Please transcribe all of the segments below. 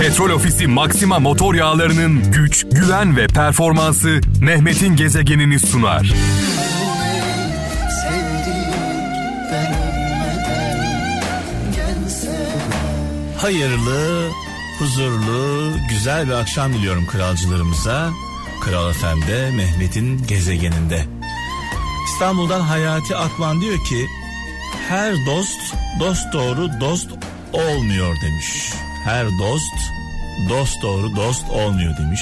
Petrol Ofisi Maxima motor yağlarının güç, güven ve performansı Mehmet'in gezegenini sunar. Hayırlı, huzurlu, güzel bir akşam diliyorum kralcılarımıza. Kral FM'de Mehmet'in gezegeninde. İstanbul'dan Hayati Akman diyor ki her dost dost doğru dost olmuyor demiş. Her dost dost doğru dost olmuyor demiş.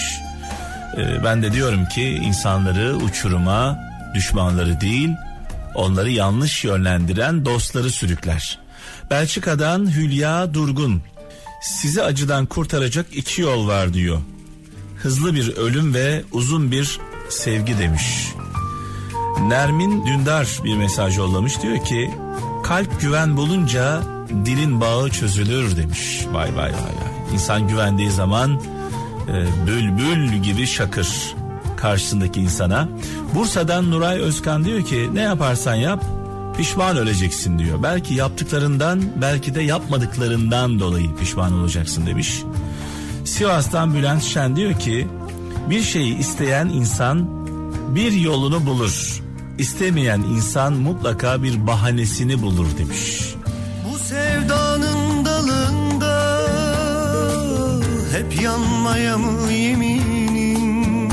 Ee, ben de diyorum ki insanları uçuruma düşmanları değil onları yanlış yönlendiren dostları sürükler. Belçika'dan Hülya Durgun sizi acıdan kurtaracak iki yol var diyor. Hızlı bir ölüm ve uzun bir sevgi demiş. Nermin Dündar bir mesaj yollamış diyor ki kalp güven bulunca dilin bağı çözülür demiş. Vay vay vay. İnsan güvendiği zaman e, bülbül gibi şakır karşısındaki insana. Bursa'dan Nuray Özkan diyor ki ne yaparsan yap pişman öleceksin diyor. Belki yaptıklarından belki de yapmadıklarından dolayı pişman olacaksın demiş. Sivas'tan Bülent Şen diyor ki bir şeyi isteyen insan bir yolunu bulur. İstemeyen insan mutlaka bir bahanesini bulur demiş. Yanmaya mı yeminim?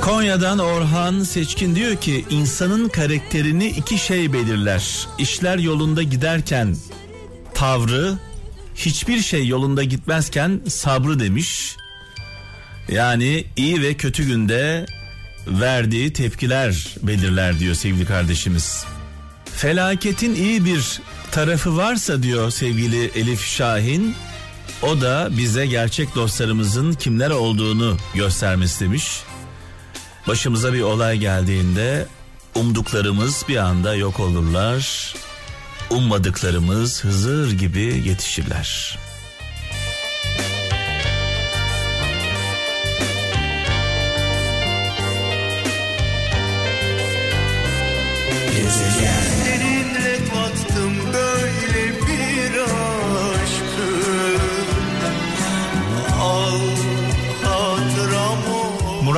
Konya'dan Orhan Seçkin diyor ki insanın karakterini iki şey belirler. İşler yolunda giderken tavrı, hiçbir şey yolunda gitmezken sabrı demiş. Yani iyi ve kötü günde verdiği tepkiler belirler diyor sevgili kardeşimiz. Felaketin iyi bir tarafı varsa diyor sevgili Elif Şahin o da bize gerçek dostlarımızın kimler olduğunu göstermesi demiş. Başımıza bir olay geldiğinde umduklarımız bir anda yok olurlar. Ummadıklarımız Hızır gibi yetişirler.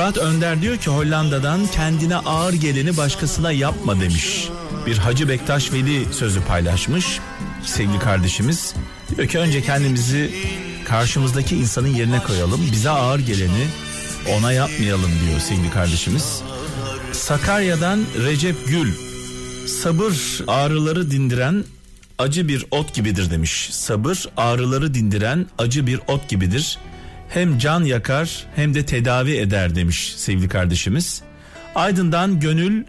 Murat Önder diyor ki Hollanda'dan kendine ağır geleni başkasına yapma demiş. Bir Hacı Bektaş Veli sözü paylaşmış sevgili kardeşimiz. Diyor ki önce kendimizi karşımızdaki insanın yerine koyalım. Bize ağır geleni ona yapmayalım diyor sevgili kardeşimiz. Sakarya'dan Recep Gül sabır ağrıları dindiren acı bir ot gibidir demiş. Sabır ağrıları dindiren acı bir ot gibidir. Hem can yakar hem de tedavi eder demiş sevgili kardeşimiz. Aydın'dan Gönül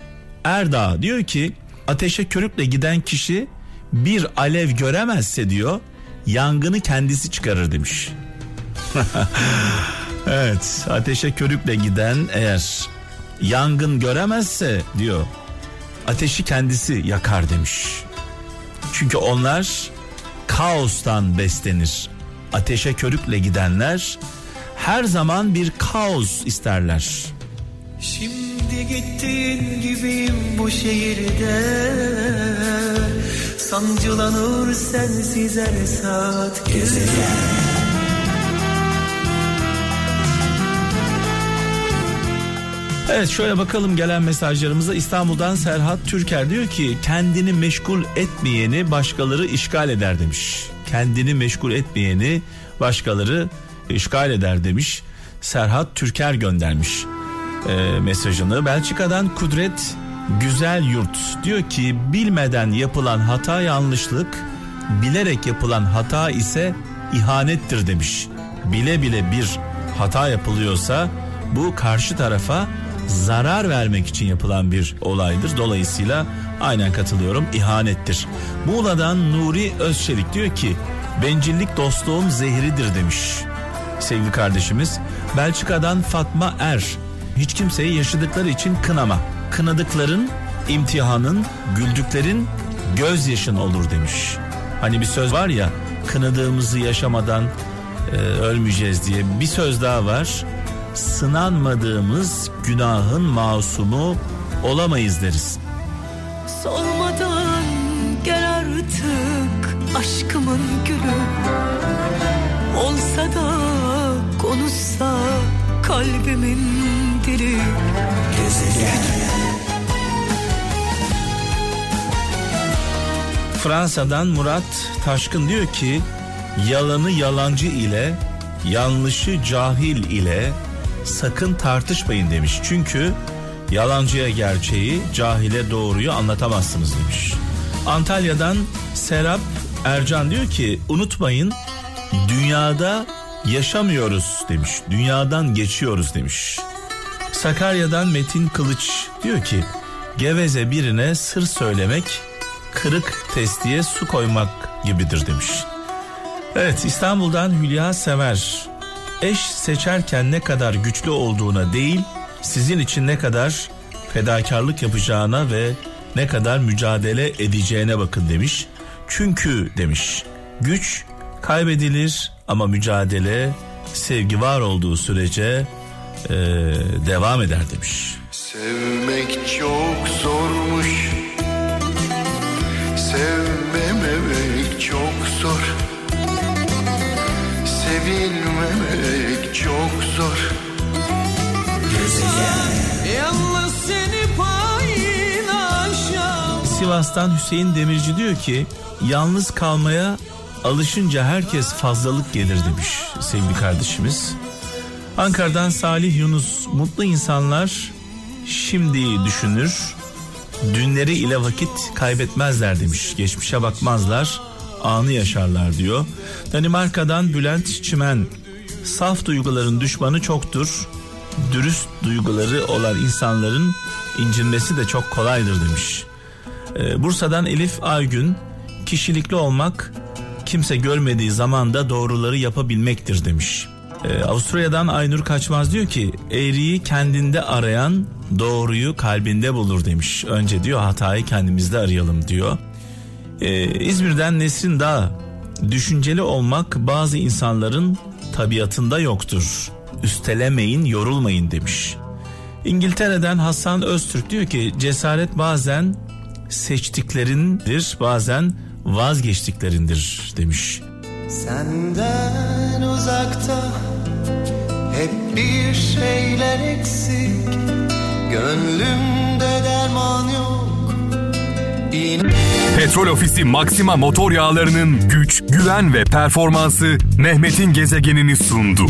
Erdağ diyor ki ateşe körükle giden kişi bir alev göremezse diyor yangını kendisi çıkarır demiş. evet ateşe körükle giden eğer yangın göremezse diyor ateşi kendisi yakar demiş. Çünkü onlar kaostan beslenir. Ateşe körükle gidenler her zaman bir kaos isterler. Şimdi gittiğin gibiyim bu şehirde Sancılanır sensiz her saat gezegen Evet şöyle bakalım gelen mesajlarımıza İstanbul'dan Serhat Türker diyor ki kendini meşgul etmeyeni başkaları işgal eder demiş. Kendini meşgul etmeyeni başkaları işgal eder demiş. Serhat Türker göndermiş e, mesajını. Belçika'dan Kudret Güzel Yurt diyor ki bilmeden yapılan hata yanlışlık, bilerek yapılan hata ise ihanettir demiş. Bile bile bir hata yapılıyorsa bu karşı tarafa zarar vermek için yapılan bir olaydır. Dolayısıyla aynen katılıyorum ihanettir. Muğla'dan Nuri Özçelik diyor ki bencillik dostluğun zehridir demiş sevgili kardeşimiz. Belçika'dan Fatma Er hiç kimseyi yaşadıkları için kınama. Kınadıkların imtihanın, güldüklerin gözyaşın olur demiş. Hani bir söz var ya kınadığımızı yaşamadan e, ölmeyeceğiz diye bir söz daha var sınanmadığımız günahın masumu olamayız deriz. Sormadan gel artık aşkımın gülü Olsa da konuşsa kalbimin dili Gezegen Fransa'dan Murat Taşkın diyor ki yalanı yalancı ile yanlışı cahil ile sakın tartışmayın demiş. Çünkü yalancıya gerçeği, cahile doğruyu anlatamazsınız demiş. Antalya'dan Serap Ercan diyor ki unutmayın dünyada yaşamıyoruz demiş. Dünyadan geçiyoruz demiş. Sakarya'dan Metin Kılıç diyor ki geveze birine sır söylemek kırık testiye su koymak gibidir demiş. Evet İstanbul'dan Hülya Sever eş seçerken ne kadar güçlü olduğuna değil sizin için ne kadar fedakarlık yapacağına ve ne kadar mücadele edeceğine bakın demiş. Çünkü demiş güç kaybedilir ama mücadele sevgi var olduğu sürece e, devam eder demiş. Sevmek Sivas'tan Hüseyin Demirci diyor ki yalnız kalmaya alışınca herkes fazlalık gelir demiş sevgili kardeşimiz. Ankara'dan Salih Yunus mutlu insanlar şimdi düşünür dünleri ile vakit kaybetmezler demiş. Geçmişe bakmazlar anı yaşarlar diyor. Danimarka'dan Bülent Çimen saf duyguların düşmanı çoktur. Dürüst duyguları olan insanların incinmesi de çok kolaydır demiş. Ee, Bursa'dan Elif Aygün kişilikli olmak kimse görmediği zamanda doğruları yapabilmektir demiş. Ee, Avusturya'dan Aynur Kaçmaz diyor ki eğriyi kendinde arayan doğruyu kalbinde bulur demiş. Önce diyor hatayı kendimizde arayalım diyor. Ee, İzmir'den Nesrin Dağ düşünceli olmak bazı insanların tabiatında yoktur. Üstelemeyin yorulmayın demiş. İngiltere'den Hasan Öztürk diyor ki cesaret bazen seçtiklerindir bazen vazgeçtiklerindir demiş. Senden uzakta hep bir şeyler eksik Gönlümde derman yok Petrol Ofisi Maxima motor yağlarının güç, güven ve performansı Mehmet'in gezegenini sundu.